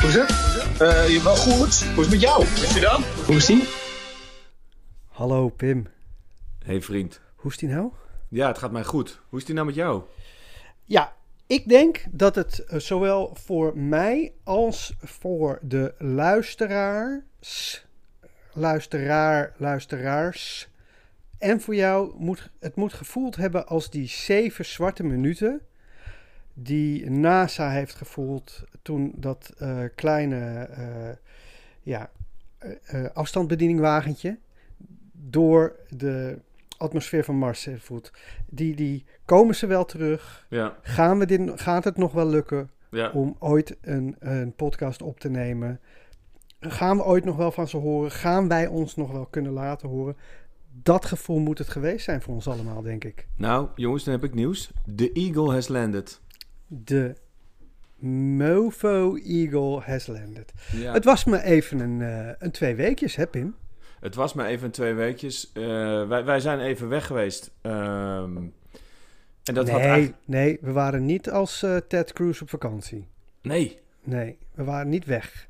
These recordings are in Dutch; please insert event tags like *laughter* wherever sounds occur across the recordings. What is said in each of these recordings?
Hoe is het? Eh, je wel goed? Hoe is het met jou? Is je dan? Hoe is die? Hallo Pim, hey vriend. hoe is die nou? Ja, het gaat mij goed. Hoe is die nou met jou? Ja, ik denk dat het eh, zowel voor mij als voor de luisteraars, luisteraar, luisteraars en voor jou moet het moet gevoeld hebben als die zeven zwarte minuten die NASA heeft gevoeld toen dat eh, kleine eh, ja, eh, afstandsbedieningwagentje door de atmosfeer van Mars heeft. Die, die komen ze wel terug? Ja, Gaan we dit, gaat het nog wel lukken ja. om ooit een, een podcast op te nemen? Gaan we ooit nog wel van ze horen? Gaan wij ons nog wel kunnen laten horen? Dat gevoel moet het geweest zijn voor ons allemaal, denk ik. Nou, jongens, dan heb ik nieuws. The Eagle has landed. De Mofo Eagle has landed. Ja. Het was me even een, eh, een twee weekjes, hè Pim? Het was maar even twee weekjes. Eh, wij, wij zijn even weg geweest. Ehm, en dat nee, had eigenlijk... nee, we waren niet als eh, Ted Cruz op vakantie. Nee. Nee, we waren niet weg.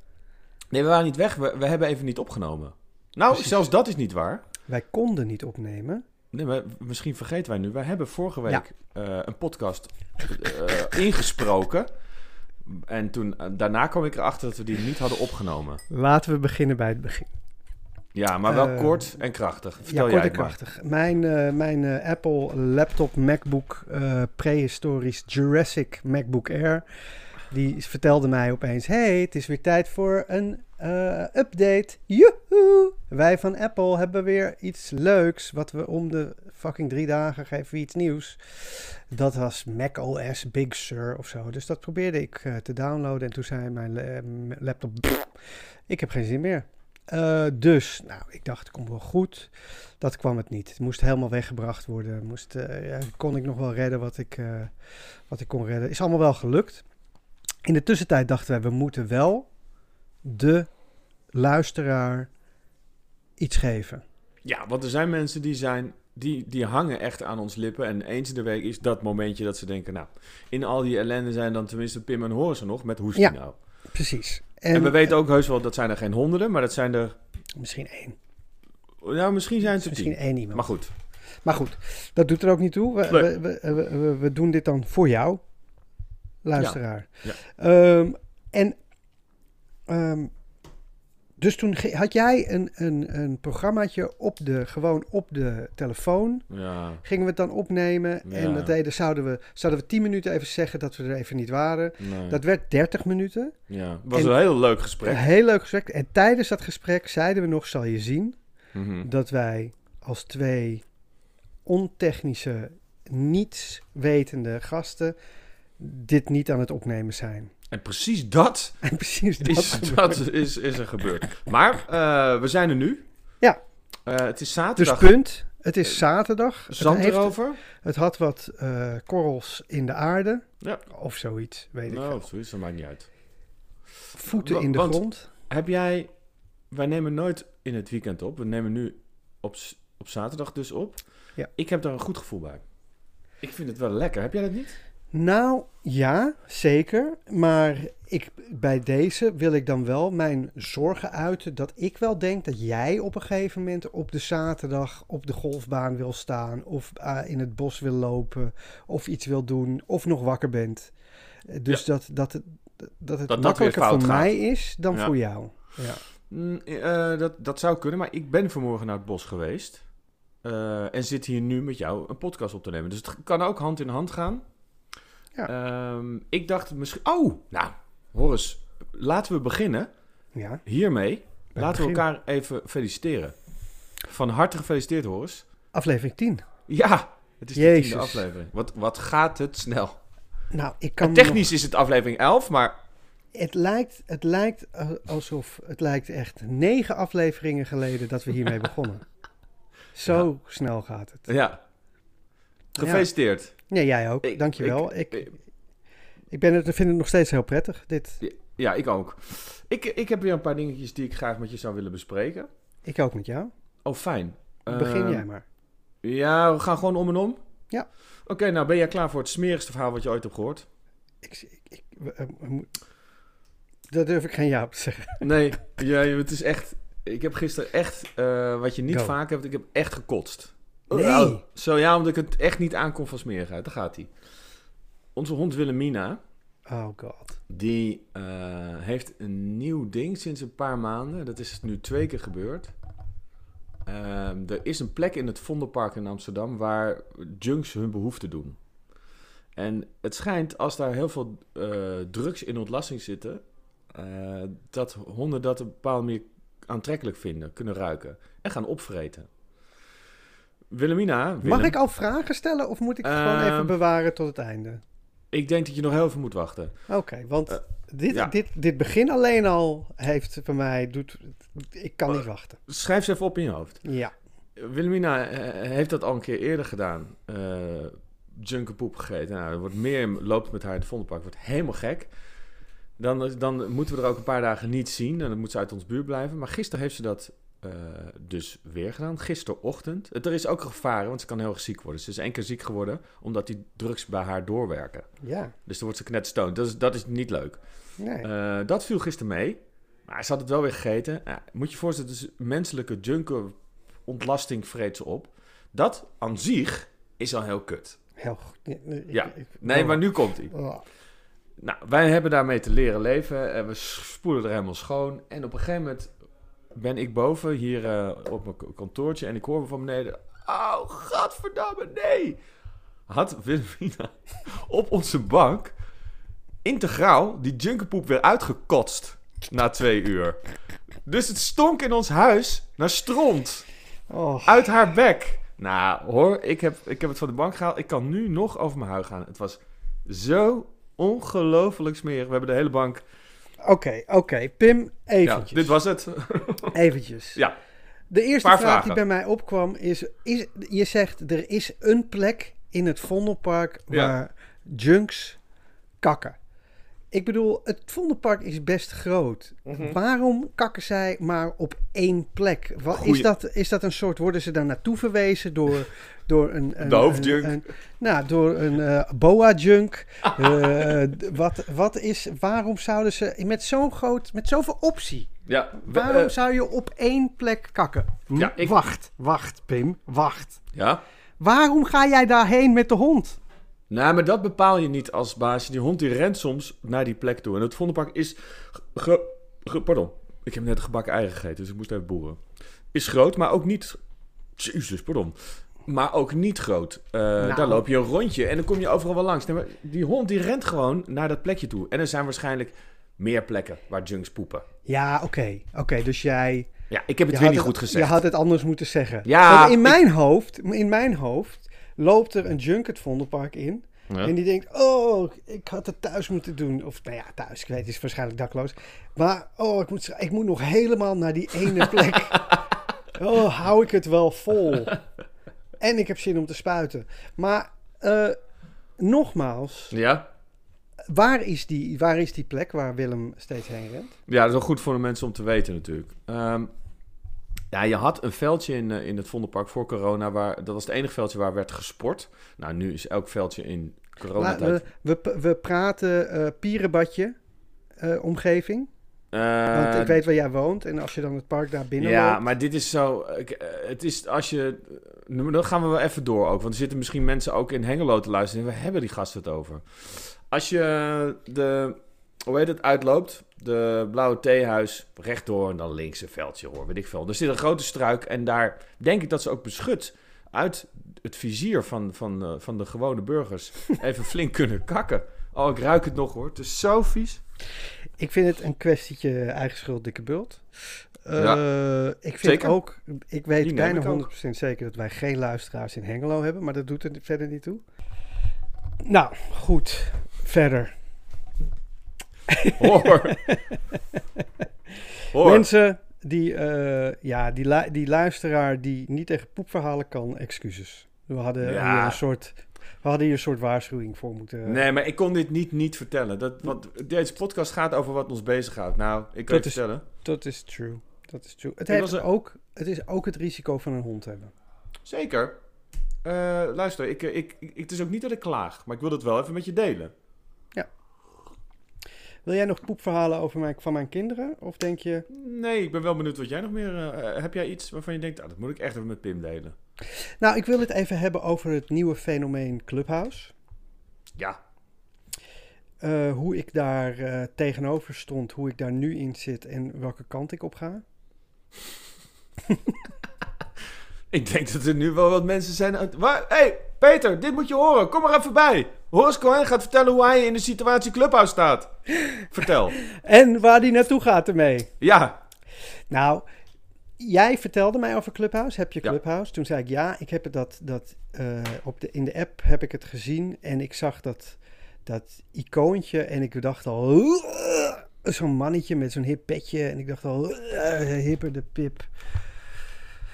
Nee, we waren niet weg. We, we hebben even niet opgenomen. Nou, Precies. zelfs dat is niet waar. Wij konden niet opnemen. Nee, maar misschien vergeten wij nu. Wij hebben vorige week eh, een podcast eh, ingesproken. En toen, eh, daarna kwam ik erachter dat we die niet hadden opgenomen. Laten we beginnen bij het begin. Ja, maar wel kort en krachtig. Vertel ja, kort jij en krachtig. Mijn, mijn Apple laptop MacBook eh, prehistorisch Jurassic MacBook Air... die vertelde mij opeens... hey, het is weer tijd voor een eh, update. Joehoe! Wij van Apple hebben weer iets leuks... wat we om de fucking drie dagen geven iets nieuws. Dat was Mac OS Big Sur of zo. Dus dat probeerde ik eh, te downloaden... en toen zei mijn eh, laptop... "Pff, ik heb geen zin meer. Dus, nou, ik dacht, het komt wel goed. Dat kwam het niet. Het moest helemaal weggebracht worden. Moest, ja, kon ik nog wel redden wat ik, wat ik kon redden. Is allemaal wel gelukt. In de tussentijd dachten wij, we moeten wel de luisteraar iets geven. Ja, want er zijn mensen die zijn... Die, die hangen echt aan ons lippen. En eens in de week is dat momentje dat ze denken... Nou, in al die ellende zijn dan tenminste Pim en Horen ze nog. Met hoe is die Ja. nou? Precies. En, we weten ook heus wel, dat zijn er geen honderden. Maar dat zijn er... Misschien één. Nou, misschien zijn er Misschien tien. één iemand. Maar goed. Maar goed, dat doet er ook niet toe. We, we, we- we doen dit dan voor jou, luisteraar. Ja. Ehm, en ehm, dus toen had jij een, een, een programmaatje op de, gewoon op de telefoon. Ja. Gingen we het dan opnemen. Ja. En dat deden, zouden, we, zouden we 10 minuten even zeggen dat we er even niet waren. Nee. Dat werd 30 minuten. ja. Het was En- een heel leuk gesprek. Een heel leuk gesprek. En tijdens dat gesprek zeiden we nog, zal je zien, Mhm. dat wij als twee ontechnische, niets wetende gasten dit niet aan het opnemen zijn. En precies dat *laughs* En precies dat. is, dat is, is er gebeurd. Maar eh, we zijn er nu. Ja. Eh, het is Dus zaterdag. punt, het is zaterdag. Het, Zand heeft- erover. het had wat eh, korrels in de aarde. Ja. Of zoiets, weet ik Nou, veel. zoiets, dat maakt niet uit. Voeten in de want- grond. Heb jij... Wij nemen nooit in het weekend op. We nemen nu op, op zaterdag dus op. Ja. Ik heb daar een goed gevoel bij. Ik vind het wel lekker. Heb jij dat niet? Nou, ja, zeker. Maar ik, bij deze wil ik dan wel mijn zorgen uiten dat ik wel denk dat jij op een gegeven moment op de zaterdag op de golfbaan wil staan of ah, in het bos wil lopen of iets wil doen of nog wakker bent. Eh, Dus dat, dat, het- dat het weer makkelijker fout voor gaat. mij is dan Ja. voor jou. Ja. Mm, eh, dat, dat zou kunnen, maar ik ben vanmorgen naar het bos geweest. eh, en zit hier nu met jou een podcast op te nemen. Dus het kan ook hand in hand gaan. Ja. Ehm, ik dacht misschien... Oh, nou, Horus, laten we beginnen ja. hiermee. Bij laten we elkaar even feliciteren. Van harte gefeliciteerd, Horus. Aflevering 10. Ja, het is de Jezus. tiende aflevering. Wat, wat gaat het snel. Nou, ik kan En technisch is het aflevering 11, maar... het lijkt, het lijkt alsof het lijkt echt negen afleveringen geleden dat we hiermee *laughs* begonnen. Zo snel gaat het. Ja. Gefeliciteerd. Ja, jij ook. Ik- Dankjewel. ik- Ik, ik, ben het, vind het nog steeds heel prettig. Dit, Ja, ik ook. Ik, ik heb weer een paar dingetjes die ik graag met je zou willen bespreken. ik ook met jou. Oh, fijn. Begin Ehm, jij maar. Ja, we gaan gewoon om en om. Ja. Oké, nou ben jij klaar voor het smerigste verhaal wat je ooit hebt gehoord? Ik, ik, we- eh, we moet- Daar durf ik geen ja op te zeggen. Nee, *laughs* ja, het is echt... Ik heb gisteren echt, eh, wat je niet Go. vaak hebt, ik heb echt gekotst. Nee. Nou, zo ja, omdat ik het echt niet aankom van smerigheid. Daar gaat hij. Onze hond Willemina, Oh god. die eh, heeft een nieuw ding sinds een paar maanden. Dat is nu twee keer gebeurd. Ehm, er is een plek in het Vondelpark in Amsterdam waar junks hun behoefte doen. En het schijnt, als daar heel veel eh, drugs in ontlasting zitten, eh, dat honden dat op een bepaalde manier aantrekkelijk vinden, kunnen ruiken en gaan opvreten. Willemina, Mag ik al vragen stellen of moet ik het gewoon even Ehm, bewaren tot het einde? ik denk dat je nog heel even moet wachten. Oké, want eh, dit, ja. dit, dit begin alleen al heeft voor mij... Doet, ik kan niet wachten. Schrijf ze even op in je hoofd. Ja. Wilhelmina eh, heeft dat al een keer eerder gedaan. eh junkerpoep gegeten. Nou, er wordt meer loopt met haar in het Vondelpark. Wordt helemaal gek. Dan, dan moeten we er ook een paar dagen niet zien. En dan moet ze uit ons buurt blijven. Maar gisteren heeft ze dat eh, dus weer gedaan. Gisterochtend. Het, er is ook gevaren, want ze kan heel erg ziek worden. Ze is één keer ziek geworden, omdat die drugs bij haar doorwerken. Ja. Dus dan wordt ze knetterstoond. Dat is, dat is niet leuk. Nee. Eh, dat viel gisteren mee. Maar ze had het wel weer gegeten. Ja, moet je je voorstellen, dus menselijke junker ontlasting vreet ze op. Dat aan zich is al heel kut. Heel goed. Ja. Nee, oh. maar nu komt hij. Oh. Nou, wij hebben daarmee te leren leven. En we spoelen er helemaal schoon. En op een gegeven moment ben ik boven hier eh, op mijn kantoortje. En ik hoor van beneden... Oh, godverdamme, nee! Had Wilhelmina *laughs* op onze bank integraal die junkerpoep weer uitgekotst na twee uur. Dus het stonk in ons huis naar stront. Oh. Uit haar bek. Nou, hoor, ik heb, ik heb het van de bank gehaald. Ik kan nu nog over mijn huid gaan. Het was zo ongelooflijk smerig. We hebben de hele bank... Oké, oké. Pim, Ja, eventjes. dit was het. *laughs* Eventjes. Ja. De eerste Paar vraag vragen. die bij mij opkwam is, is... Je zegt, er is een plek in het Vondelpark Ja. waar junks kakken. Ik bedoel, het Vondelpark is best groot. Mhm. Waarom kakken zij maar op één plek? Wat, is, dat, is dat een soort... Worden ze daar naartoe verwezen door, door een... *laughs* een De hoofdjunk. een- een- nou, door een eh, boa-junk. *laughs* Eh, wat, wat is... Waarom zouden ze... Met zo'n groot... Met zoveel optie... Ja, we- Waarom eh, zou je op één plek kakken? Ja, ik- Wacht, wacht, Pim, wacht. ja. Waarom ga jij daarheen met de hond? Nou, maar dat bepaal je niet als baasje. Die hond die rent soms naar die plek toe. En het Vondelpark is... ge- ge- pardon. Ik heb net gebakken ei gegeten, dus ik moest even boeren. Is groot, maar ook niet... Jezus, pardon. Maar ook niet groot. Eh, Nou. Daar loop je een rondje en dan kom je overal wel langs. Nee, maar die hond die rent gewoon naar dat plekje toe. En er zijn waarschijnlijk meer plekken waar junks poepen. Ja, oké. Oké, dus jij... Ja, ik heb het weer niet goed gezegd. Je had het anders moeten zeggen. Ja, Want in ik- mijn hoofd, in mijn hoofd loopt er een junk het Vondelpark in. Ja. En die denkt, oh, ik had het thuis moeten doen. Of nou ja, thuis, ik weet, het is waarschijnlijk dakloos. Maar, oh, ik moet, ik moet nog helemaal naar die ene plek. *laughs* oh, hou ik het wel vol. En ik heb zin om te spuiten. Maar, eh, nogmaals, Ja? waar is, die, waar is die plek waar Willem steeds heen rent? Ja, dat is wel goed voor de mensen om te weten natuurlijk. Ehm, ja, je had een veldje in, eh, in het Vondelpark voor corona. Waar, dat was het enige veldje waar werd gesport. Nou, nu is elk veldje in coronatijd... we, we, we praten pierenbadje eh, omgeving. Eh, Want ik weet waar jij woont. En als je dan het park daar binnen ja, loopt- maar dit is zo... Het is als je... nu- Dan gaan we wel even door ook. Want er zitten misschien mensen ook in Hengelo te luisteren. Waar hebben die gasten het over? Als je de... Hoe heet het? Uitloopt. De blauwe theehuis. Rechtdoor en dan links een veldje hoor. Weet ik veel. Er zit een grote struik. En daar denk ik dat ze ook beschut uit het vizier van, van, eh, van de gewone burgers *laughs* even flink kunnen kakken. Oh, ik ruik het nog hoor. Het is zo vies. Ik vind het een kwestietje eigen schuld, dikke bult. Eh, ik vind Zeker. ook, ik weet Die bijna ik ook. 100% zeker dat wij geen luisteraars in Hengelo hebben, maar dat doet er verder niet toe. Nou, goed. Verder. Hoor. *laughs* Hoor. Mensen die, eh, ja, die, lu- die luisteraar die niet tegen poepverhalen kan, excuses. We hadden, Ja. hier een soort, we hadden hier een soort waarschuwing voor moeten. Nee, maar ik kon dit niet niet vertellen. Dat, want deze podcast gaat over wat ons bezighoudt. Nou, ik kan Dat je is- vertellen. Dat is true. Dat is true. Het, heeft ook, het is ook het risico van een hond hebben. Zeker. Eh, luister, ik, ik, ik, het is ook niet dat ik klaag, maar ik wil het wel even met je delen. Wil jij nog poepverhalen over mijn, van mijn kinderen? Of denk je... Nee, ik ben wel benieuwd wat jij nog meer... eh, heb jij iets waarvan je denkt, ah, dat moet ik echt even met Pim delen? Nou, ik wil het even hebben over het nieuwe fenomeen Clubhouse. Ja. Eh, hoe ik daar eh, tegenover stond, hoe ik daar nu in zit en welke kant ik op ga. *laughs* Ik denk dat er nu wel wat mensen zijn... uit- Waar? hey, Peter, dit moet je horen. Kom maar even bij. Horace Cohen gaat vertellen hoe hij in de situatie Clubhouse staat. Vertel. *laughs* En waar die naartoe gaat ermee. Ja. Nou, jij vertelde mij over Clubhouse. Heb je Ja. Clubhouse? Toen zei ik ja, ik heb het dat, dat eh, op de, in de app heb ik het gezien en ik zag dat, dat icoontje en ik dacht al, zo'n mannetje met zo'n hip petje en ik dacht al, "Ugh, hipper de pip.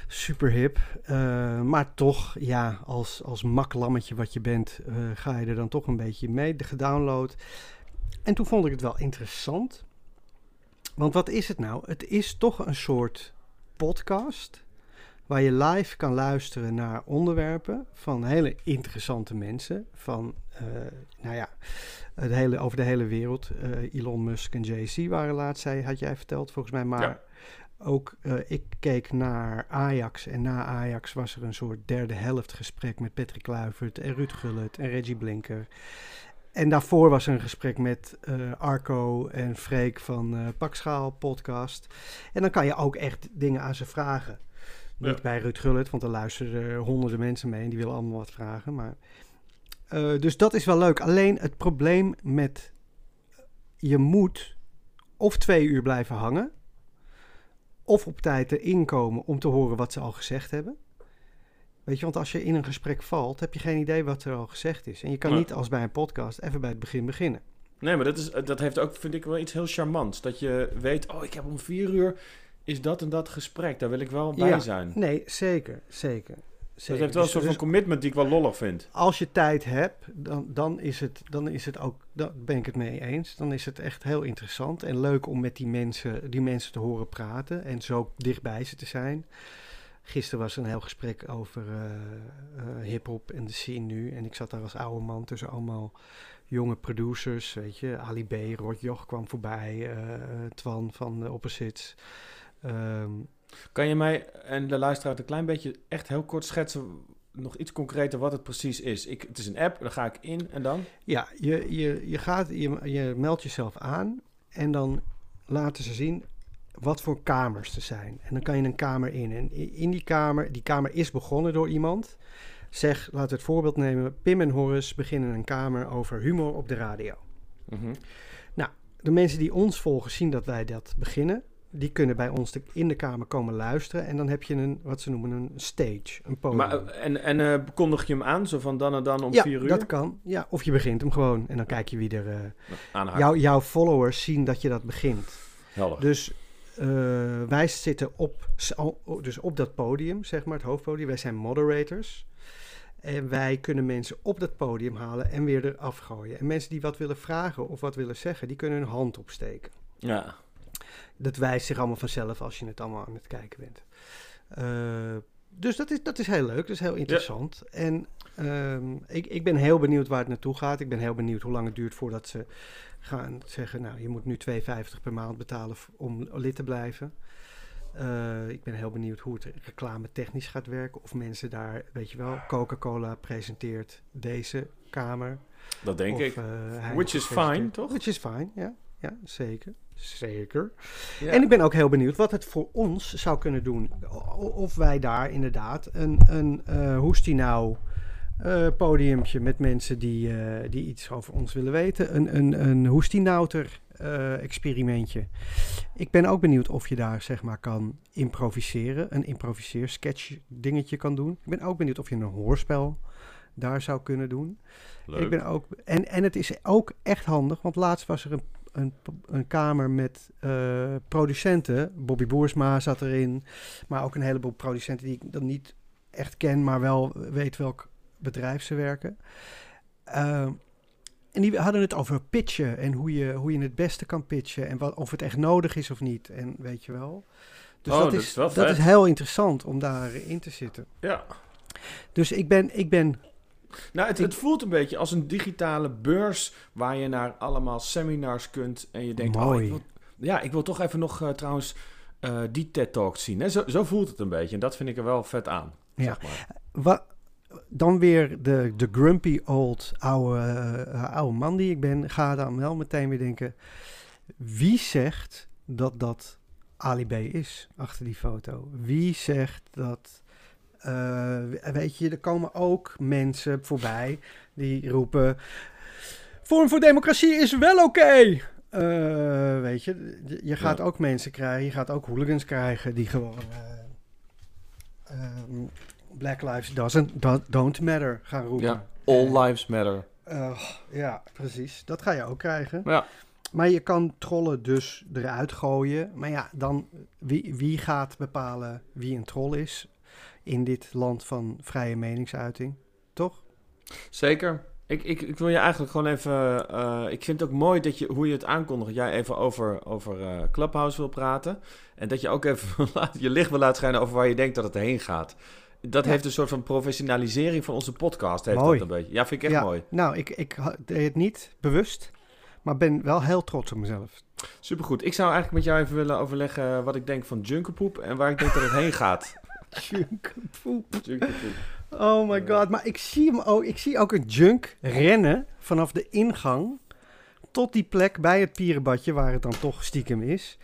Super hip. Eh, maar toch, ja, als, als maklammetje wat je bent, eh, ga je er dan toch een beetje mee. Gedownload. En toen vond ik het wel interessant. Want wat is het nou? Het is toch een soort podcast. Waar je live kan luisteren naar onderwerpen van hele interessante mensen. Van, eh, nou ja, het hele, over de hele wereld. Elon Musk en Jay-Z waren laatst, had jij verteld volgens mij. Maar. Ook, eh, ik keek naar Ajax. En na Ajax was er een soort derde helft gesprek met Patrick Kluivert en Ruud Gullit en Reggie Blinker. En daarvoor was er een gesprek met eh, Arco en Freek van eh Pakschaal podcast. En dan kan je ook echt dingen aan ze vragen. Niet bij Ruud Gullit, want er luisteren er honderden mensen mee en die willen allemaal wat vragen. Maar, dus dat is wel leuk. Alleen het probleem met je moet of twee uur blijven hangen, of op tijd erin komen om te horen wat ze al gezegd hebben. Weet je, want als je in een gesprek valt, heb je geen idee wat er al gezegd is. En je kan niet als bij een podcast even bij het begin beginnen. Nee, maar dat, is, dat heeft ook, vind ik, wel iets heel charmants. Dat je weet, oh, ik heb om vier uur is dat en dat gesprek. Daar wil ik wel bij Ja. zijn. Nee, zeker, zeker. Dat zeker. heeft wel een Dus- soort van commitment die ik wel lollig vind. als je tijd hebt, dan, dan, is het, dan is het ook, daar ben ik het mee eens. Dan is het echt heel interessant en leuk om met die mensen, die mensen te horen praten en zo dichtbij ze te zijn. Gisteren was er een heel gesprek over eh, hip-hop en de scene nu. En ik zat daar als oude man tussen allemaal jonge producers. Weet je, Ali B, Rod Joch kwam voorbij, eh, Twan van de Opposites. Ehm, Kan je mij en de luisteraar een klein beetje echt heel kort schetsen, nog iets concreter wat het precies is? Ik, het is een app, daar ga ik in en dan? Ja, je, je, je, gaat, je, je meldt jezelf aan en dan laten ze zien wat voor kamers er zijn. En dan kan je een kamer in. En in die kamer, die kamer is begonnen door iemand. Zeg, laten we het voorbeeld nemen. Pim en Horace beginnen een kamer over humor op de radio. Mhm. De mensen die ons volgen zien dat wij dat beginnen. Die kunnen bij ons de- in de kamer komen luisteren. En dan heb je een, wat ze noemen, een stage, een podium. Maar, eh, en en eh, kondig je hem aan, zo van dan en dan om ja, vier uur? dat kan. Ja, of je begint hem gewoon. En dan kijk je wie er... eh, Aanhaken. Jouw, jouw followers zien dat je dat begint. Helder. Dus eh, wij zitten op, al- dus op dat podium, zeg maar, het hoofdpodium. Wij zijn moderators. En wij kunnen mensen op dat podium halen en weer eraf gooien. En mensen die wat willen vragen of wat willen zeggen, die kunnen hun hand opsteken. Ja. Dat wijst zich allemaal vanzelf als je het allemaal aan het kijken bent. Eh, dus dat is, dat is heel leuk, dat is heel interessant. En ehm, ik, ik ben heel benieuwd waar het naartoe gaat. Ik ben heel benieuwd hoe lang het duurt voordat ze gaan zeggen... nou, je moet nu 2,50 per maand betalen om lid te blijven. Eh, ik ben heel benieuwd hoe het reclame technisch gaat werken. Of mensen daar, weet je wel, Coca-Cola presenteert deze kamer. Dat denk of, ik. eh, Which is fine, toch? Which is fine, ja. Ja, zeker. Zeker. Ja. En ik ben ook heel benieuwd wat het voor ons zou kunnen doen. Of wij daar inderdaad een, een hoe is die nou, podiumpje met mensen die, eh, die iets over ons willen weten. Een, een, een hoe is die nouter eh, experimentje. Ik ben ook benieuwd of je daar zeg maar kan improviseren. Een improviseer sketch dingetje kan doen. Ik ben ook benieuwd of je een hoorspel daar zou kunnen doen. Leuk. Ik ben ook, en, en het is ook echt handig, want laatst was er een, een, een kamer met eh, producenten. Bobby Boersma zat erin, maar ook een heleboel producenten die ik dan niet echt ken, maar wel weet welk bedrijf ze werken. Ehm, en die hadden het over pitchen en hoe je, hoe je het beste kan pitchen en wat, of het echt nodig is of niet. En weet je wel. Dus Oh, dat, dat is, is dat is heel interessant om daarin te zitten. Ja. Dus ik ben, ik ben Nou, het, het voelt een beetje als een digitale beurs waar je naar allemaal seminars kunt en je denkt, oh, ik wil, ja, ik wil toch even nog eh, trouwens eh, die TED Talk zien. Hè? Zo, zo voelt het een beetje en dat vind ik er wel vet aan. Ja. Zeg maar. Dan weer de, de grumpy old oude, eh, oude man die ik ben, ga dan wel meteen weer denken: wie zegt dat dat Ali B is achter die foto? Wie zegt dat. Eh, weet je, er komen ook mensen voorbij die roepen: Vorm voor democratie is wel oké. Eh, weet je, je- gaat Ja. ook mensen krijgen, je gaat ook hooligans krijgen die gewoon. eh, ehm, Black Lives doesn't, do- don't matter gaan roepen. Ja, all lives matter. Eh, ja, precies. Dat ga je ook krijgen. Ja. Maar je kan trollen dus eruit gooien. Maar ja, dan wie, wie gaat bepalen wie een troll is in dit land van vrije meningsuiting? Toch? Zeker. Ik, ik, ik wil je eigenlijk gewoon even. eh, ik vind het ook mooi dat je, hoe je het aankondigt. Jij even over, over eh, Clubhouse wil praten. En dat je ook even *laughs* je licht wil laten schijnen over waar je denkt dat het heen gaat. Dat Ja. heeft een soort van professionalisering van onze podcast. Heeft Mooi. Dat een beetje. Ja, vind ik echt ja. mooi. Nou, ik, ik deed het niet bewust, maar ben wel heel trots op mezelf. Supergoed. Ik zou eigenlijk met jou even willen overleggen wat ik denk van junkerpoep en waar ik denk dat het heen gaat. Oh my god, maar ik zie hem ook. Ik zie ook een junk rennen vanaf de ingang tot die plek bij het pierenbadje, waar het dan toch stiekem is.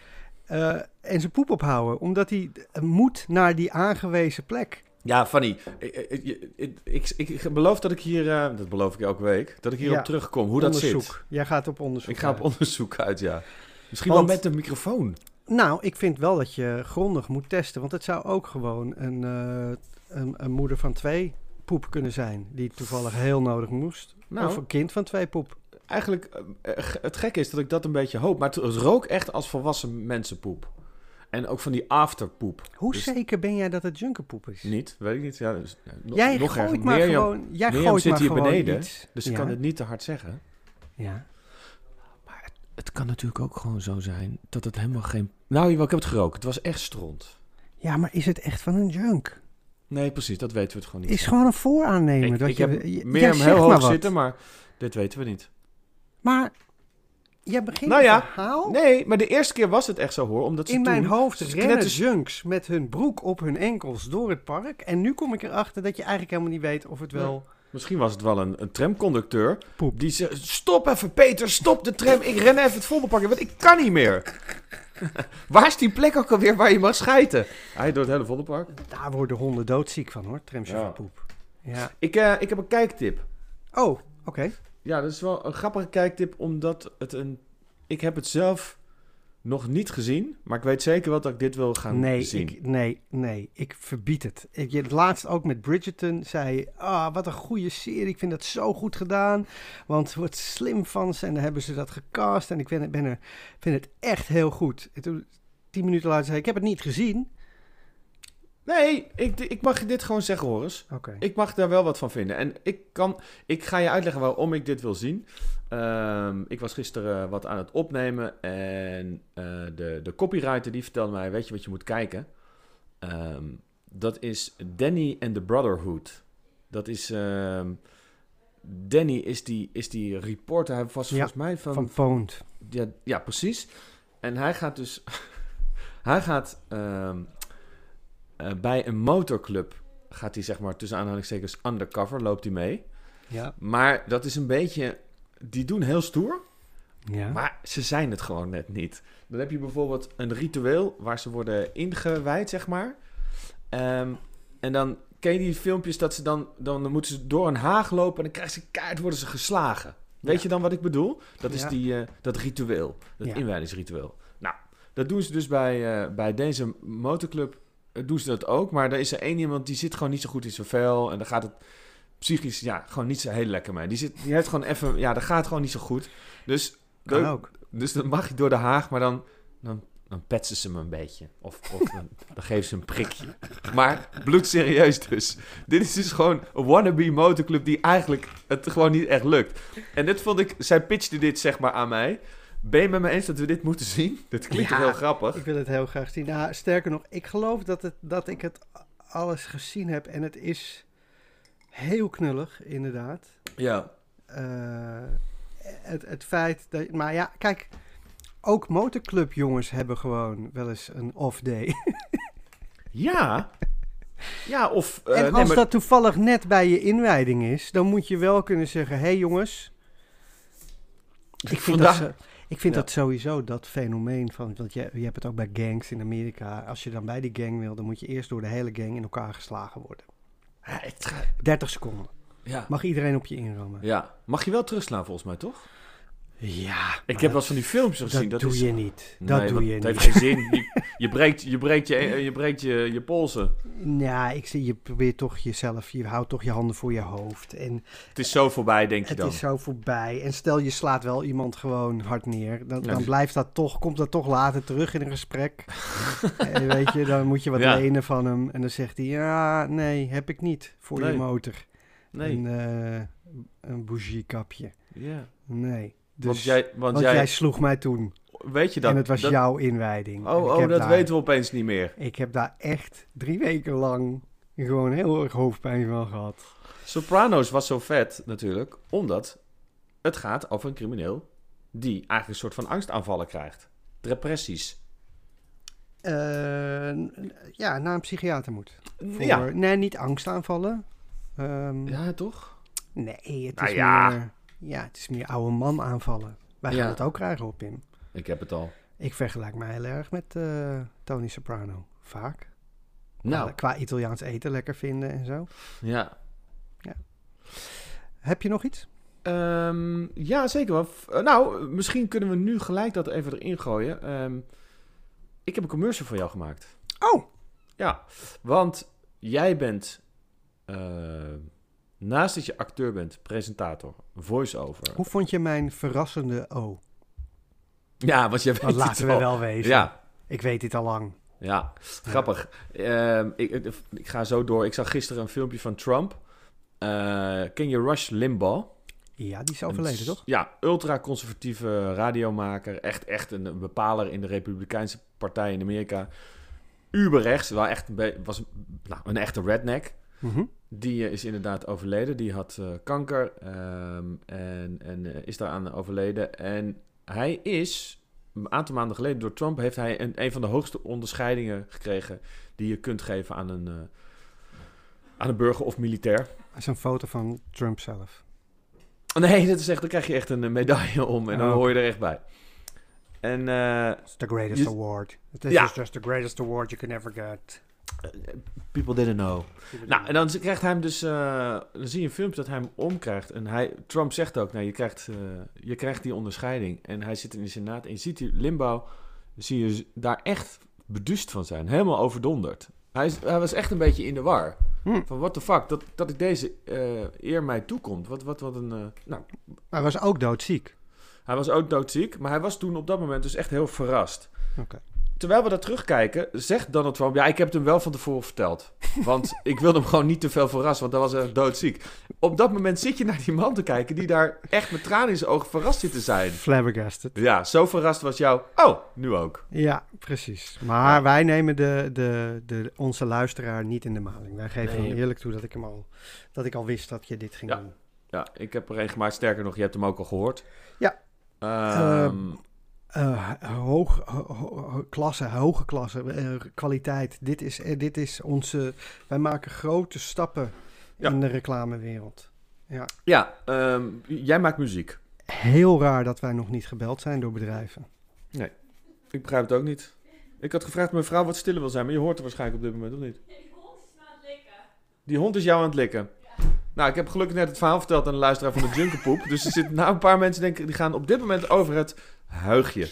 eh, en zijn poep ophouden, omdat hij eh, moet naar die aangewezen plek. Ja, Fanny, ik, ik, ik, ik, ik beloof dat ik hier, eh, dat beloof ik elke week, dat ik hierop Ja. terugkom, hoe dat zit. Jij gaat op onderzoek. Ik ga op onderzoek uit, ja. Misschien Want- wel met de microfoon. Nou, ik vind wel dat je grondig moet testen, want het zou ook gewoon een, eh, een, een moeder van twee poep kunnen zijn, die toevallig heel nodig moest. Nou. Of een kind van twee poep. Eigenlijk, eh, eh, het gekke is dat ik dat een beetje hoop, maar het, rook echt als volwassen mensenpoep. En ook van die afterpoep. Hoe Dus- zeker ben jij dat het junkerpoep is? Niet, weet ik niet. Ja, dus, ja, Jij nog gooit maar Mirjam- gewoon. Jij Mirjam gooit zit maar hier gewoon beneden, iets. Dus ik Ja. kan het niet te hard zeggen. Ja. Het kan natuurlijk ook gewoon zo zijn dat het helemaal geen... Nou, ik heb het geroken. Het was echt stront. ja, maar is het echt van een junk? Nee, precies. Dat weten we het gewoon niet. Is gewoon een vooraannemer. ik dat ik je, heb je- Mirjam zegt heel maar hoog zitten, maar dit weten we niet. Maar jij begint Nou ja, verhaal. Nee, maar de eerste keer was het echt zo hoor. Omdat ze In toen, mijn hoofd ze rennen knetters- junks met hun broek op hun enkels door het park. En nu kom ik erachter dat je eigenlijk helemaal niet weet of het wel... Misschien was het wel een, een tramconducteur. Poep. Die zei, stop even Peter, stop de tram. Ik ren even het vondelpark in, want ik kan niet meer. *laughs* waar is die plek ook alweer waar je mag schijten? Hij door het hele vondelpark. Daar worden honden doodziek van hoor, tramchauffeurpoep. Ja. Ik, eh, ik heb een kijktip. Oh, oké. Ja, dat is wel een grappige kijktip, omdat het een... Ik heb het zelf nog niet gezien, maar ik weet zeker wel dat ik dit wil gaan Nee, zien. ik, nee, nee, ik verbied het. Ik, je, het laatst ook met Bridgerton zei ah, wat een goede serie. Ik vind dat zo goed gedaan. Want wordt slim van ze en dan hebben ze dat gecast. En ik ben, ben er, vind het echt heel goed. En toen, tien minuten later zei ik, ik heb het niet gezien. Nee, ik, ik mag je dit gewoon zeggen, Horus. Oké. Ik mag daar wel wat van vinden. En ik, kan, ik ga je uitleggen waarom ik dit wil zien. Ehm, ik was gisteren wat aan het opnemen en eh, de, de copywriter die vertelde mij, weet je wat je moet kijken? Ehm, dat is Danny and the Brotherhood. Dat is... ehm, Danny is die, is die reporter, hij was Ja, volgens mij van... Van Poont. Ja, ja, precies. En hij gaat dus... *laughs* hij gaat eh, bij een motorclub... gaat hij zeg maar tussen aanhalingstekens undercover, loopt hij mee. Ja. Maar dat is een beetje... Die doen heel stoer, ja. maar ze zijn het gewoon net niet. Dan heb je bijvoorbeeld een ritueel waar ze worden ingewijd, zeg maar. Ehm, en dan ken je die filmpjes dat ze dan... Dan moeten ze door een haag lopen en dan krijgen ze kaart, worden ze geslagen. Weet Ja. je dan wat ik bedoel? Dat is Ja. die, eh, dat ritueel, dat Ja. inwijdingsritueel. Nou, dat doen ze dus bij, eh, bij deze motorclub. Eh, doen ze dat ook, maar er is er één iemand die zit gewoon niet zo goed in zijn vel. En dan gaat het psychisch ja, gewoon niet zo heel lekker mee. Die, zit, die heeft gewoon even... Ja, dat gaat gewoon niet zo goed. Dus, Kan dan- ook. dus dan mag je door de haag, maar dan, dan, dan petsen ze me een beetje. Of, of dan, *laughs* dan geven ze een prikje. Maar bloedserieus dus. Dit is dus gewoon een wannabe motorclub die eigenlijk het gewoon niet echt lukt. En dit vond ik... Zij pitchte dit zeg maar aan mij. Ben je met me eens dat we dit moeten zien? *laughs* Dit klinkt Ja. heel grappig? Ik wil het heel graag zien. Nou, sterker nog, ik geloof dat, het, dat ik het alles gezien heb. En het is Heel knullig, inderdaad. Ja. Eh, het, het feit dat... Maar ja, kijk... Ook motorclubjongens hebben gewoon wel eens een off-day. *laughs* Ja. Ja, of... eh, en nee, als maar- dat toevallig net bij je inwijding is... dan moet je wel kunnen zeggen... Hé hey jongens... Ik vind, Vandaag- dat, zo- ik vind Ja. dat sowieso dat fenomeen van... Want je, je hebt het ook bij gangs in Amerika. Als je dan bij die gang wil... dan moet je eerst door de hele gang in elkaar geslagen worden. Ja, het ga- 30 seconden. ja. Mag iedereen op je inrammen. ja. Mag je wel terugslaan volgens mij, toch? Ja, Ik heb wel eens van die filmpjes dat, gezien. dat Dat, doe is... je niet. Dat Nee, doe je het niet. heeft geen zin. *laughs* Je, je breekt, je, breekt je, je, breekt je, je polsen. Ja, ik zie, je probeert toch jezelf, je houdt toch je handen voor je hoofd. En Het is zo voorbij, denk je het dan. is zo voorbij. En stel je slaat wel iemand gewoon hard neer, dan, dan dus- blijft dat toch, komt dat toch later terug in een gesprek. *laughs* en weet je, dan moet je wat Ja. lenen van hem. En dan zegt hij, ja, nee, heb ik niet voor Nee. je motor. Nee. Een, eh een bougiekapje. Ja. Nee. Dus, want jij, want want jij, jij sloeg mij toen. weet je dat? en het was dat, jouw inwijding. Oh, oh dat daar- weten we opeens niet meer. Ik heb daar echt drie weken lang gewoon heel erg hoofdpijn van gehad. Sopranos was zo vet natuurlijk, omdat het gaat over een crimineel die eigenlijk een soort van angstaanvallen krijgt. Depressies. Eh, ja, naar een psychiater moet. Voor, Ja. Nee, niet angstaanvallen. Ehm, Ja, toch? Nee, het Nou is ja. meer... Ja, het is meer oude man aanvallen. Wij Ja. gaan het ook krijgen op Pim. Ik heb het al. Ik vergelijk mij heel erg met eh, Tony Soprano. Vaak. Nou, Qua, qua Italiaans eten lekker vinden en zo. ja. Heb je nog iets? Ehm, ja, zeker wel. Eh, Nou, misschien kunnen we nu gelijk dat even erin gooien. Ehm, ik heb een commercial voor jou gemaakt. Oh! Ja, want jij bent, eh, naast dat je acteur bent, presentator, voice-over. Hoe vond je mijn verrassende O? Ja, weet Want het laten we wel wezen. Ja, Ik weet dit al lang. ja, grappig. Ehm, ik, ik, ik ga zo door. Ik zag gisteren een filmpje van Trump. Eh, ken je Rush Limbaugh? Ja, die is overleden, Een- toch? Ja, ultra-conservatieve radiomaker. Echt, echt een, een bepaler in de Republikeinse Partij in Amerika. Uberrechts, wel echt was nou, een echte redneck. Mhm. Die eh, is inderdaad overleden. Die had eh, kanker ehm, en, en eh, is daaraan overleden. En hij is, een aantal maanden geleden door Trump, heeft hij een, een van de hoogste onderscheidingen gekregen die je kunt geven aan een, aan een burger of militair. Dat is een foto van Trump zelf. Nee, dat is echt, dan krijg je echt een medaille om en dan Oh. hoor je er echt bij. En It's the greatest Je- award. This Ja. is just the greatest award you can ever get. People didn't know. Nou, en dan krijgt hij hem dus, eh, dan zie je een filmpje dat hij hem omkrijgt. En hij, Trump zegt ook, nou, je krijgt, eh, je krijgt die onderscheiding. En hij zit in de Senaat en je ziet die Limbo, zie je daar echt beduust van zijn. Helemaal overdonderd. Hij, is, hij was echt een beetje in de war. Hm. Van what the fuck, dat, dat ik deze eh, eer mij toekomt. Wat, wat, wat een... eh, nou, Hij was ook doodziek. hij was ook doodziek, maar hij was toen op dat moment dus echt heel verrast. Oké. Terwijl we dat terugkijken, zegt Donald Trump... Ja, ik heb het hem wel van tevoren verteld. Want *laughs* ik wilde hem gewoon niet te veel verrassen, want dan was hij doodziek. Op dat moment zit je naar die man te kijken... die daar echt met tranen in zijn ogen verrast zit te zijn. Flabbergasted. Ja, zo verrast was jou. Oh, nu ook. Ja, precies. Maar wij nemen de, de, de, onze luisteraar niet in de maling. Wij geven Nee. hem eerlijk toe dat ik, hem al, dat ik al wist dat je dit ging Ja. doen. Ja, ik heb er een gemaakt. Sterker nog, je hebt hem ook al gehoord. Ja. Ehm, Eh, hoog, ho- ho- ho- klasse, hoge klasse, eh, kwaliteit. Dit is, eh, dit is onze... Wij maken grote stappen Ja. in de reclamewereld. Ja. ja, ehm, jij maakt muziek. Heel raar dat wij nog niet gebeld zijn door bedrijven. Ik begrijp het ook niet. Ik had gevraagd mijn vrouw wat stiller wil zijn, maar je hoort er waarschijnlijk op dit moment, of niet? Die hond is jou aan het likken. Nou, ik heb gelukkig net het verhaal verteld aan de luisteraar van de Junkerpoep. dus er zitten nou een paar mensen denken, die gaan op dit moment over het huigje.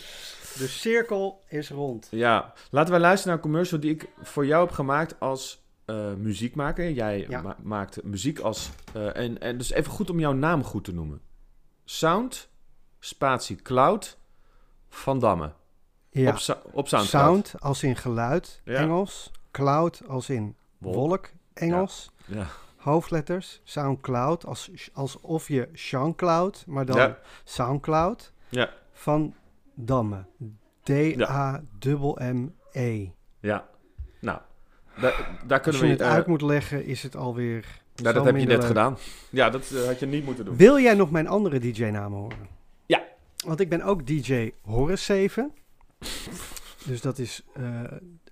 De cirkel is rond. Ja, laten wij luisteren naar een commercial die ik voor jou heb gemaakt als eh, muziekmaker. Jij Ja. ma- maakt muziek als... eh, en, en dus even goed om jouw naam goed te noemen. Sound, spatie cloud, Van Damme. Ja. Op, op Soundcloud. Sound als in geluid, Ja. Engels. Cloud als in Wolk. wolk, Engels. Ja. Hoofdletters. Soundcloud als, alsof je Jean-Cloud, maar dan Ja. Soundcloud. Ja. Van Damme. D-A-M-M-E. Ja, nou, daar, daar Als kunnen je we... het eh, uit moet leggen, is het alweer Nou, dat heb je net leuk. gedaan. Ja, dat eh, had je niet moeten doen. Wil jij nog mijn andere DJ-namen horen? Ja. Want ik ben ook DJ Horus 7. Dus dat is... eh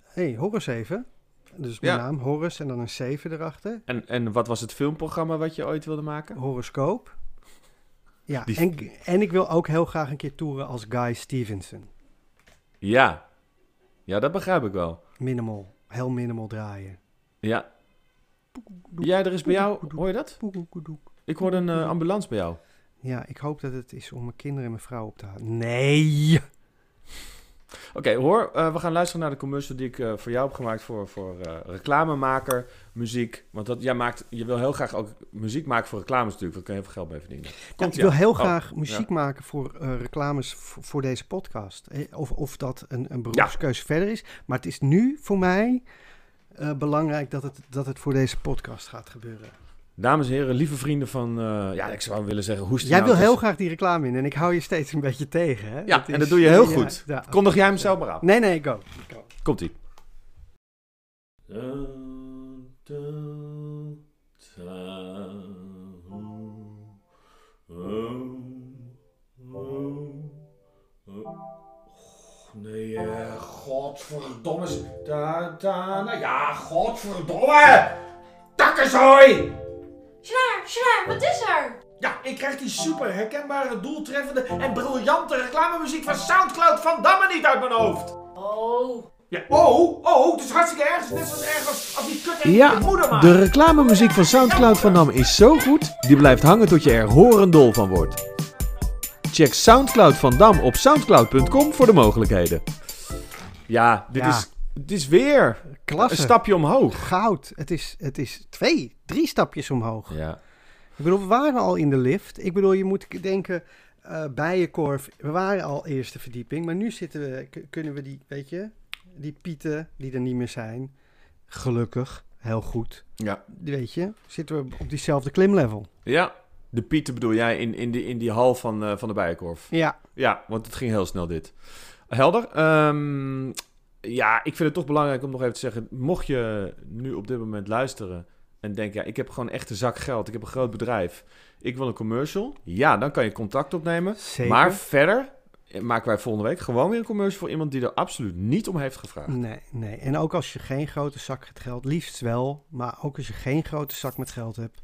hey, Horus 7. Dus mijn Ja. naam, Horus, en dan een 7 erachter. En, en wat was het filmprogramma wat je ooit wilde maken? Horoscoop. Ja, Die- en, en ik wil ook heel graag een keer toeren als Guy Stevenson. Ja. Ja, dat begrijp ik wel. Minimal. Heel minimal draaien. Ja. Ja, er is bij jou... Hoor je dat? Ik hoorde een eh, ambulance bij jou. Ja, ik hoop dat het is om mijn kinderen en mijn vrouw op te halen. Nee! Oké, hoor. eh, we gaan luisteren naar de commercial die ik eh, voor jou heb gemaakt voor, voor eh, reclamemaker, muziek. Want dat, jij maakt, je wil heel graag ook muziek maken voor reclames natuurlijk. Daar kun je heel veel geld mee verdienen. Ja, Komt ik wil heel Oh, graag muziek maken voor reclames voor deze podcast. Of, of dat een, een beroepskeuze verder is. Maar het is nu voor mij belangrijk dat het, dat het voor deze podcast gaat gebeuren. Dames en heren, lieve vrienden van... eh, ja, ik zou willen zeggen... Hoest Jij wil heel graag die reclame in en ik hou je steeds een beetje tegen. Hè? Ja, en is- dat doe je heel ja, goed. ja. Kondig jij hem zelf maar aan. Nee, nee, go. go. Komt-ie. Nee, eh, godverdomme. Da, da, nou ja, godverdomme. Takkenzooi! Ik krijg die super herkenbare, doeltreffende en briljante reclamemuziek van Soundcloud van Damme niet uit mijn hoofd. Oh. Ja, oh, oh, het is hartstikke erg. Het is net zo erg als, als die kut Ja, je moeder maakt. De reclamemuziek van Soundcloud van Nam is zo goed, die blijft hangen tot je er horendol van wordt. Check Soundcloud van Dam op soundcloud.com voor de mogelijkheden. Ja, dit, Ja. Is, dit is weer Klasse. een stapje omhoog. Goud. Het is, het is twee, drie stapjes omhoog. Ja. Ik bedoel, we waren al in de lift. Ik bedoel, je moet denken, eh Bijenkorf, we waren al eerste verdieping. Maar nu zitten we, kunnen we die, weet je, die pieten die er niet meer zijn. Gelukkig, heel goed. Ja. Die Weet je, zitten we op diezelfde klimlevel. Ja. De Pieten bedoel jij in, in, die, in die hal van, eh, van de Bijenkorf. Ja, Ja, want het ging heel snel dit. Helder. Ehm, ja, ik vind het toch belangrijk om nog even te zeggen... mocht je nu op dit moment luisteren en denken... ja, ik heb gewoon echt een zak geld, ik heb een groot bedrijf... ik wil een commercial. Ja, dan kan je contact opnemen. zeker. Maar verder maken wij volgende week gewoon weer een commercial... voor iemand die er absoluut niet om heeft gevraagd. Nee, nee. En ook als je geen grote zak met geld, liefst wel, maar ook als je geen grote zak met geld hebt,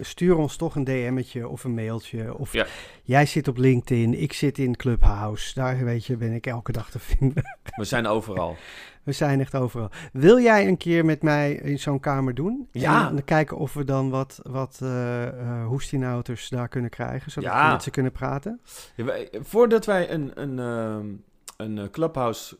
stuur ons toch een DM'tje of een mailtje. Of Ja. jij zit op LinkedIn, ik zit in Clubhouse. Daar weet je, ben ik elke dag te vinden. We zijn overal. *laughs* We zijn echt overal. Wil jij een keer met mij in zo'n kamer doen? Ja. En dan kijken of we dan wat, wat hoestinouters daar kunnen krijgen, zodat Ja. we met ze kunnen praten. Ja, wij- voordat wij een, een, ehm, een eh, clubhouse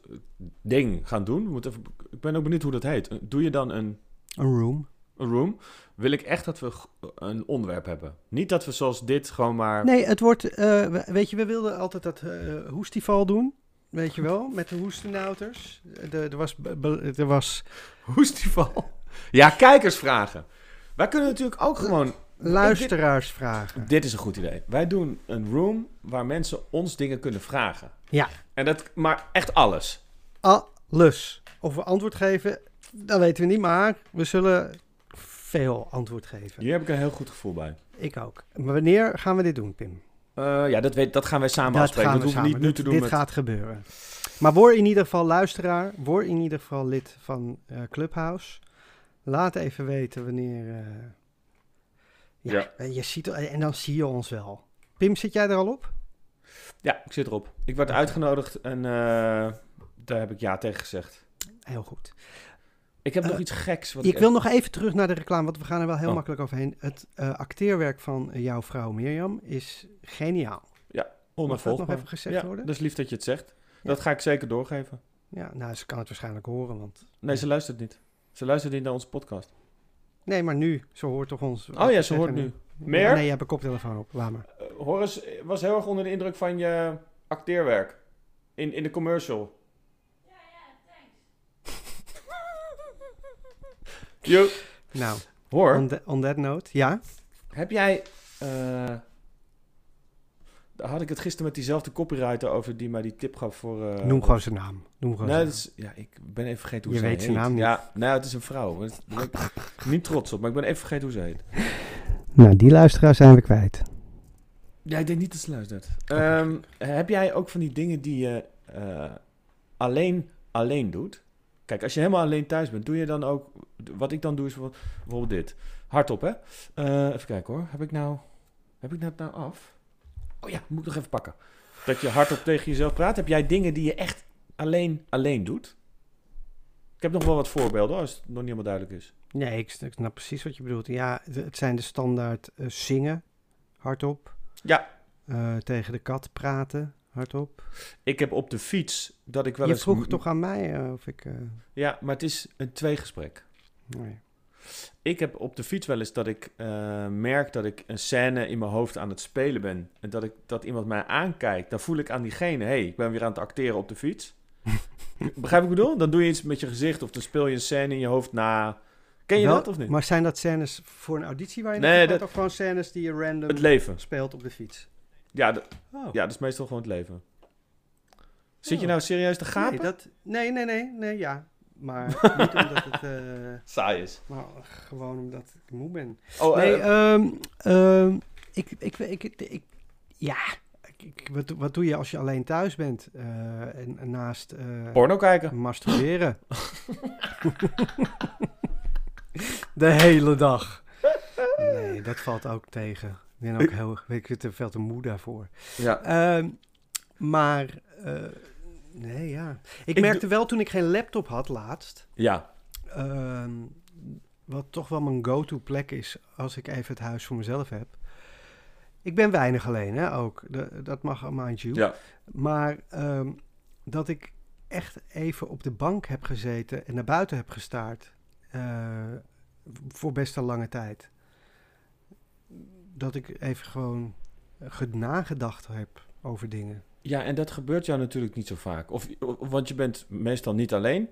ding gaan doen... we moeten even, ik ben ook benieuwd hoe dat heet. Doe je dan een Een room. een room, wil ik echt dat we een onderwerp hebben. Niet dat we zoals dit gewoon maar... Nee, het wordt, we- weet je, we wilden altijd dat eh hoestival doen. Weet je wel, met de hoestenouters. Er, was, er was *laughs* Hoestival. Ja, kijkersvragen. Wij kunnen natuurlijk ook gewoon... luisteraarsvragen. Dit is een goed idee. Wij doen een room waar mensen ons dingen kunnen vragen. Ja. En dat, maar echt alles. Alles. Of we antwoord geven, dat weten we niet, maar we zullen veel antwoord geven. Hier heb ik een heel goed gevoel bij. Ik ook. Maar wanneer gaan we dit doen, Pim? Eh, ja, dat, weet, dat gaan wij samen dat afspreken. Dat hoeven we niet nu te doen Dit met... gaat gebeuren. Maar word in ieder geval luisteraar. Word in ieder geval lid van eh, Clubhouse. Laat even weten wanneer... eh, ja, Ja. Je ziet, en dan zie je ons wel. Pim, zit jij er al op? Ja, ik zit erop. Ik werd uitgenodigd en daar heb ik ja tegen gezegd. Heel goed. Ik heb Eh, nog iets geks. Wat Ik wil nog even terug naar de reclame, want we gaan er wel heel Oh. makkelijk overheen. Het eh, acteerwerk van eh, jouw vrouw Mirjam is geniaal. onafvolgbaar. nog even gezegd ja, worden? dat is lief dat je het zegt. Dat ga ik zeker doorgeven. Ja, nou, ze kan het waarschijnlijk horen, want... Nee, ze luistert niet. Ze luistert niet naar onze podcast. Nee, maar nu, ze hoort toch ons... Oh ja, ze hoort nu. Meer? Ja, nee, je hebt een koptelefoon op, laat maar. Uh, Horace was heel erg onder de indruk van je acteerwerk. In, in de commercial. Jo, Nou, hoor. on, tha- on that note, ja? Heb jij... eh, daar had ik het gisteren met diezelfde copywriter over die mij die tip gaf voor... eh, Noem gewoon zijn naam. Noem gewoon Nee, zijn dat is, ja, ik ben even vergeten hoe Je zij weet zijn heet. naam niet. Ja, nou, het is een vrouw. Daar ben ik *laughs* niet trots op, maar ik ben even vergeten hoe ze heet. Nou, die luisteraar zijn we kwijt. Ja, ik denk niet dat ze luistert. Ehm, heb jij ook van die dingen die je eh, alleen, alleen doet? Kijk, als je helemaal alleen thuis bent, doe je dan ook... Wat ik dan doe is bijvoorbeeld, dit. Hardop, hè? Eh, even kijken hoor. Heb ik nou... Heb ik dat nou af? Oh ja, moet ik nog even pakken. Dat je hardop tegen jezelf praat. Heb jij dingen die je echt alleen, alleen doet? Ik heb nog wel wat voorbeelden, als het nog niet helemaal duidelijk is. Nee, ik snap precies wat je bedoelt. Ja, het zijn de standaard eh, zingen, hardop. Ja. Eh, tegen de kat praten, hardop. Ik heb op de fiets dat ik wel Je eens... vroeg toch aan mij eh, of ik... eh, Ja, maar het is een tweegesprek. nee. Ik heb op de fiets wel eens dat ik eh, merk dat ik een scène in mijn hoofd aan het spelen ben. En dat, ik, dat iemand mij aankijkt. Dan voel ik aan diegene, hé, hey, ik ben weer aan het acteren op de fiets. *laughs* Begrijp ik wat ik bedoel? Dan doe je iets met je gezicht of dan speel je een scène in je hoofd na. Ken je Wel- dat of niet? Maar zijn dat scènes voor een auditie waar je Nee, dat- of gewoon scènes die je random Het leven. speelt op de fiets? Ja, d- Oh. ja, dat is meestal gewoon het leven. Zit je Oh. nou serieus te gapen? Nee, dat, nee, nee, nee, nee, ja. Maar *laughs* niet omdat het... eh, Saai is. maar gewoon omdat ik moe ben. Oh, Nee, ehm, ik, ik, ik, ik, ik- ja, ik, wat, wat doe je als je alleen thuis bent? Eh, en, en naast porno kijken. masturberen. *laughs* De hele dag. Nee, dat valt ook tegen. Ik ben ook heel, ik ben te veel te moe daarvoor. Ja. Ehm, maar, eh, nee, ja. Ik, Ik merkte wel toen ik geen laptop had laatst, ja. Ehm, wat toch wel mijn go-to plek is als ik even het huis voor mezelf heb. Ik ben weinig alleen, hè, ook. De- dat mag, mind you. Ja. Maar ehm, dat ik echt even op de bank heb gezeten en naar buiten heb gestaard. eh, voor best een lange tijd. Dat ik even gewoon ge- nagedacht heb over dingen. Ja, en dat gebeurt jou natuurlijk niet zo vaak. Of, want je bent meestal niet alleen.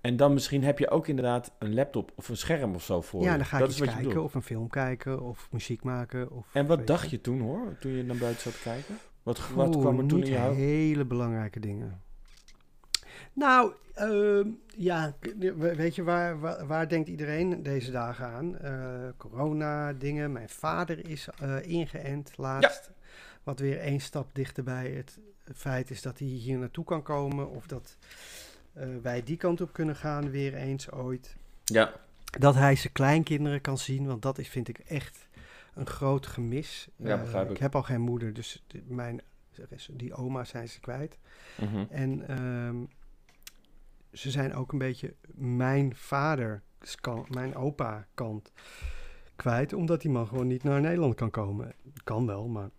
En dan misschien heb je ook inderdaad een laptop of een scherm of zo voor ja, je. dan ga ik dat je kijken bedoelt. of een film kijken of muziek maken. Of, En wat dacht je toen hoor, toen je naar buiten zat kijken? Wat, wat Oeh, kwam er toen niet in je hele belangrijke dingen. Nou, ehm, ja, weet je, waar, waar, waar denkt iedereen deze dagen aan? Eh, corona, dingen. Mijn vader is eh, ingeënt laatst. Wat weer één stap dichterbij het feit is dat hij hier naartoe kan komen. Of dat eh, wij die kant op kunnen gaan weer eens ooit. Ja, Dat hij zijn kleinkinderen kan zien, want dat is, vind ik echt een groot gemis. Ja, begrijp ik. ik heb al geen moeder, dus mijn, die oma zijn ze kwijt. mhm. En ehm, ze zijn ook een beetje mijn vader, mijn opa kant kwijt, omdat die man gewoon niet naar Nederland kan komen. Kan wel, maar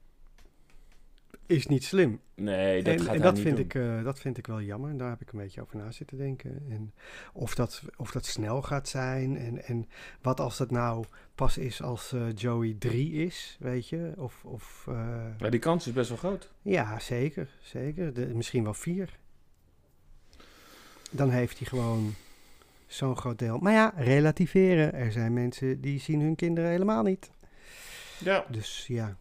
is niet slim. nee, dat en gaat en dat, niet vind doen. ik, eh, dat vind ik wel jammer. Daar heb ik een beetje over na zitten denken. En of dat, of dat snel gaat zijn. En, en wat als dat nou pas is als eh, Joey 3 is, weet je? Of, of eh, Ja, die kans is best wel groot. ja, zeker. zeker. De, misschien wel vier. Dan heeft hij gewoon zo'n groot deel. Maar ja, relativeren. Er zijn mensen die zien hun kinderen helemaal niet. Ja. Dus ja.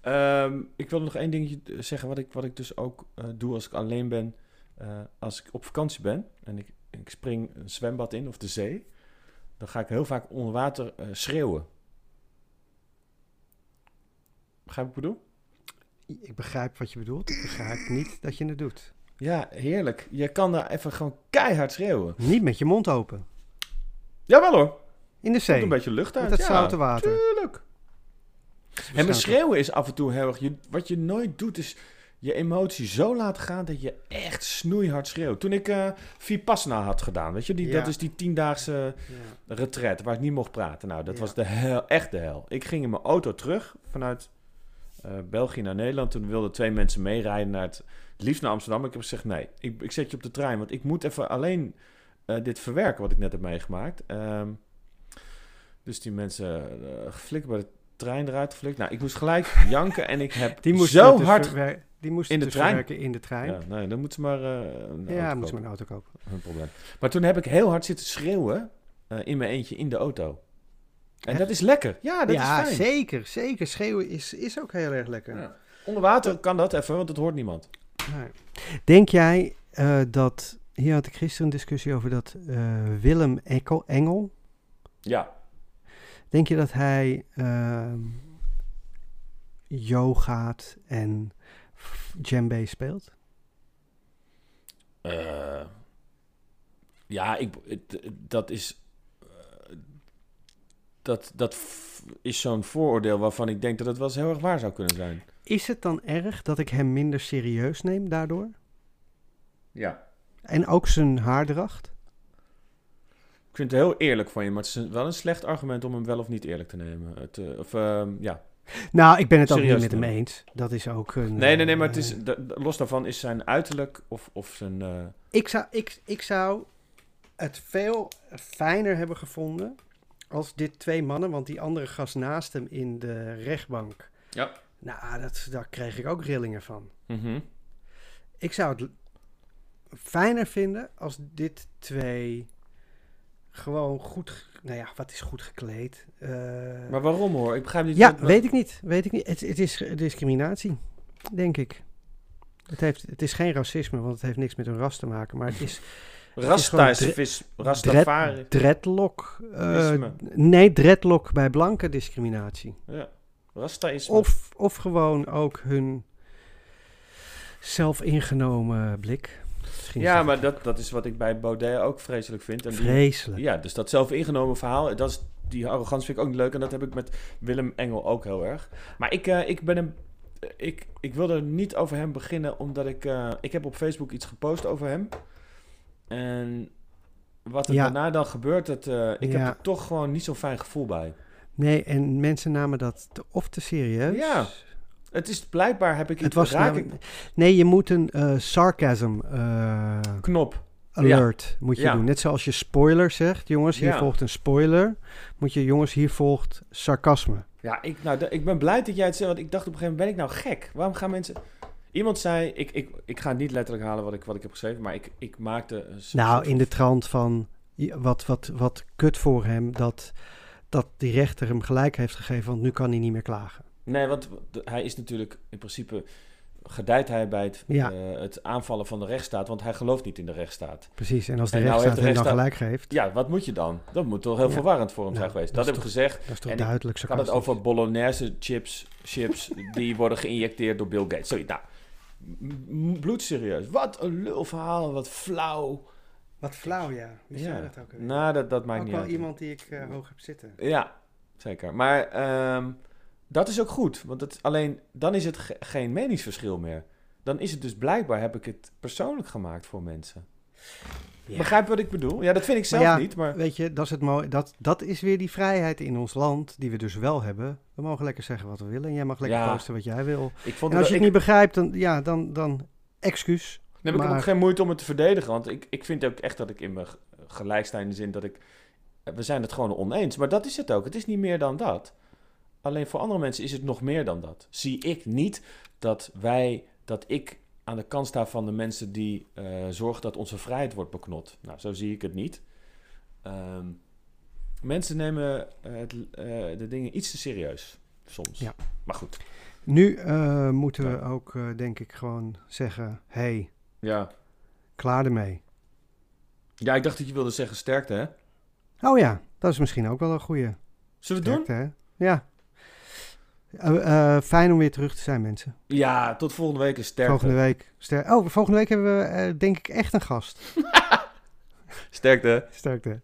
Ehm, ik wil nog één dingetje zeggen, wat ik, wat ik dus ook eh, doe als ik alleen ben. Eh, als ik op vakantie ben en ik, ik spring een zwembad in of de zee, dan ga ik heel vaak onder water eh, schreeuwen. Begrijp wat ik bedoel? Ik begrijp wat je bedoelt. Ik begrijp niet dat je het doet. Ja, heerlijk. Je kan daar even gewoon keihard schreeuwen. Niet met je mond open. Jawel hoor. In de Komt zee. een beetje lucht uit. Met dat ja, zoute water. Tuurlijk. En met schreeuwen is af en toe heel erg... Je, wat je nooit doet is je emotie zo laten gaan dat je echt snoeihard schreeuwt. Toen ik eh Vipassana had gedaan, weet je, die, Ja. dat is die tiendaagse Ja. retret waar ik niet mocht praten. Nou, dat Ja. was de hel, echt de hel. Ik ging in mijn auto terug vanuit eh, België naar Nederland. Toen wilden twee mensen meerijden naar het liefst naar Amsterdam. Ik heb gezegd, nee, ik, ik zet je op de trein, want ik moet even alleen eh, dit verwerken wat ik net heb meegemaakt. Ehm, dus die mensen uh, geflikt bij de trein eruit geflikt. Nou, ik moest gelijk *laughs* janken en ik heb Die moest zo dus hard... die moest in de dus trein. in de trein. Ja, nee, dan moeten ze maar eh een Ja, auto moest kopen. maar een auto kopen. Geen probleem. Maar toen heb ik heel hard zitten schreeuwen in mijn eentje in de auto. En Echt? dat is lekker. Ja, dat ja, is fijn. zeker. Zeker. Schreeuwen is, is ook heel erg lekker. Ja. Onder water kan dat even, want het hoort niemand. Nee. Denk jij eh, dat... Hier had ik gisteren een discussie over dat eh, Willem Eckel, Engel... Ja. Denk je dat hij ehm yogaat en djembe speelt? Eh, ja, ik, dat is. dat, dat is zo'n vooroordeel waarvan ik denk dat het wel eens heel erg waar zou kunnen zijn. Is het dan erg dat ik hem minder serieus neem daardoor? Ja. En ook zijn haardracht? Ik vind het heel eerlijk van je, maar het is wel een slecht argument om hem wel of niet eerlijk te nemen. Het, eh, of, ehm, ja. Nou, ik ben het ook Serieus niet met hem nemen. eens. Dat is ook een... Nee, nee, nee, maar het eh, is, da- los daarvan is zijn uiterlijk of, of zijn... eh, Ik zou, ik, ik zou het veel fijner hebben gevonden als dit twee mannen, want die andere gast naast hem in de rechtbank. Ja. Nou, dat, daar kreeg ik ook rillingen van. mhm. Ik zou het fijner vinden als dit twee gewoon goed, nou ja, wat is goed gekleed? Eh, Maar waarom hoor? Ik begrijp niet... ja, wat- weet ik niet. Weet ik niet. Het, het is discriminatie, denk ik. Het, heeft, het is geen racisme, want het heeft niks met een ras te maken. Maar het is Rasta gewoon is dre- vis... Rastafari. dread, dreadlock. eh, nee, dreadlock bij blanke discriminatie. Ja. Of, of gewoon ook hun zelfingenomen blik. Misschien Ja, dat maar dat, dat is wat ik bij Baudet ook vreselijk vind. En die- vreselijk. Ja, dus dat zelfingenomen verhaal, dat is, die arrogantie vind ik ook niet leuk. En dat heb ik met Willem Engel ook heel erg. Maar ik, eh, ik ben hem... Ik, ik wil er niet over hem beginnen, omdat ik... eh, ik heb op Facebook iets gepost over hem. En wat er Ja. daarna dan gebeurt, het, eh, ik Ja. heb er toch gewoon niet zo'n fijn gevoel bij. Nee, en mensen namen dat te, of te serieus. Ja, Het is blijkbaar, heb ik Het was raak nou- Nee, je moet een eh, sarcasm eh, knop. alert moet je Ja. doen. Net zoals je spoiler zegt, jongens, hier Ja. volgt een spoiler. Moet je, jongens, hier volgt sarcasme. Ja, ik, nou, ik ben blij dat jij het zegt, want ik dacht op een gegeven moment, ben ik nou gek? Waarom gaan mensen... Iemand zei, ik, ik, ik ga niet letterlijk halen wat ik, wat ik heb geschreven, maar ik, ik maakte... een Nou, in de trant van wat, wat, wat kut voor hem dat, dat die rechter hem gelijk heeft gegeven, want nu kan hij niet meer klagen. Nee, want hij is natuurlijk in principe... Gedijt hij bij het, Ja. eh, het aanvallen van de rechtsstaat, want hij gelooft niet in de rechtsstaat. Precies, en als de En nou rechtsstaat hem dan gelijk geeft, Ja, wat moet je dan? Dat moet toch heel Ja. verwarrend voor hem Ja, zijn geweest. dat heb ik gezegd. dat is toch en duidelijk Ik had het over Bolognese chips, chips die worden geïnjecteerd door Bill Gates. Sorry, nou, bloedserieus. Wat een lulverhaal, wat flauw. Wat flauw, ja. Wie Ja. zei dat ook? alweer? Nou, dat, dat maakt ook niet wel uit. iemand die ik eh, hoog heb zitten. Ja, zeker. Maar ehm, dat is ook goed. Want het, alleen dan is het ge- geen meningsverschil meer. Dan is het dus blijkbaar, heb ik het persoonlijk gemaakt voor mensen. Ja. Begrijp wat ik bedoel? Ja, dat vind ik zelf Maar ja, niet, maar... Weet je, dat is, het mooie, dat, dat is weer die vrijheid in ons land, die we dus wel hebben. We mogen lekker zeggen wat we willen en jij mag lekker Ja. posten wat jij wil. Ik vond En als je ik, het niet begrijpt, dan, ja, dan, dan excuus. Dan heb ik ook geen moeite om het te verdedigen. Want ik, ik vind ook echt dat ik in mijn gelijk sta in de zin dat ik... We zijn het gewoon oneens. Maar dat is het ook. Het is niet meer dan dat. Alleen voor andere mensen is het nog meer dan dat. Zie ik niet dat wij... Dat ik aan de kant sta van de mensen die eh, zorgen dat onze vrijheid wordt beknot. Nou, zo zie ik het niet. Ehm, mensen nemen eh, het, eh, de dingen iets te serieus. Soms. Ja. Maar goed. Nu moeten we Ja. ook, denk ik, gewoon zeggen, hey, Ja. klaar ermee. ja, ik dacht dat je wilde zeggen sterkte, hè? Oh ja, dat is misschien ook wel een goede Zullen we het doen? hè? Ja. Eh, eh, fijn om weer terug te zijn, mensen. Ja, tot volgende week is sterkte. Volgende week. Ster oh, volgende week hebben we, eh, denk ik, echt een gast. *laughs* Sterkte. Sterkte.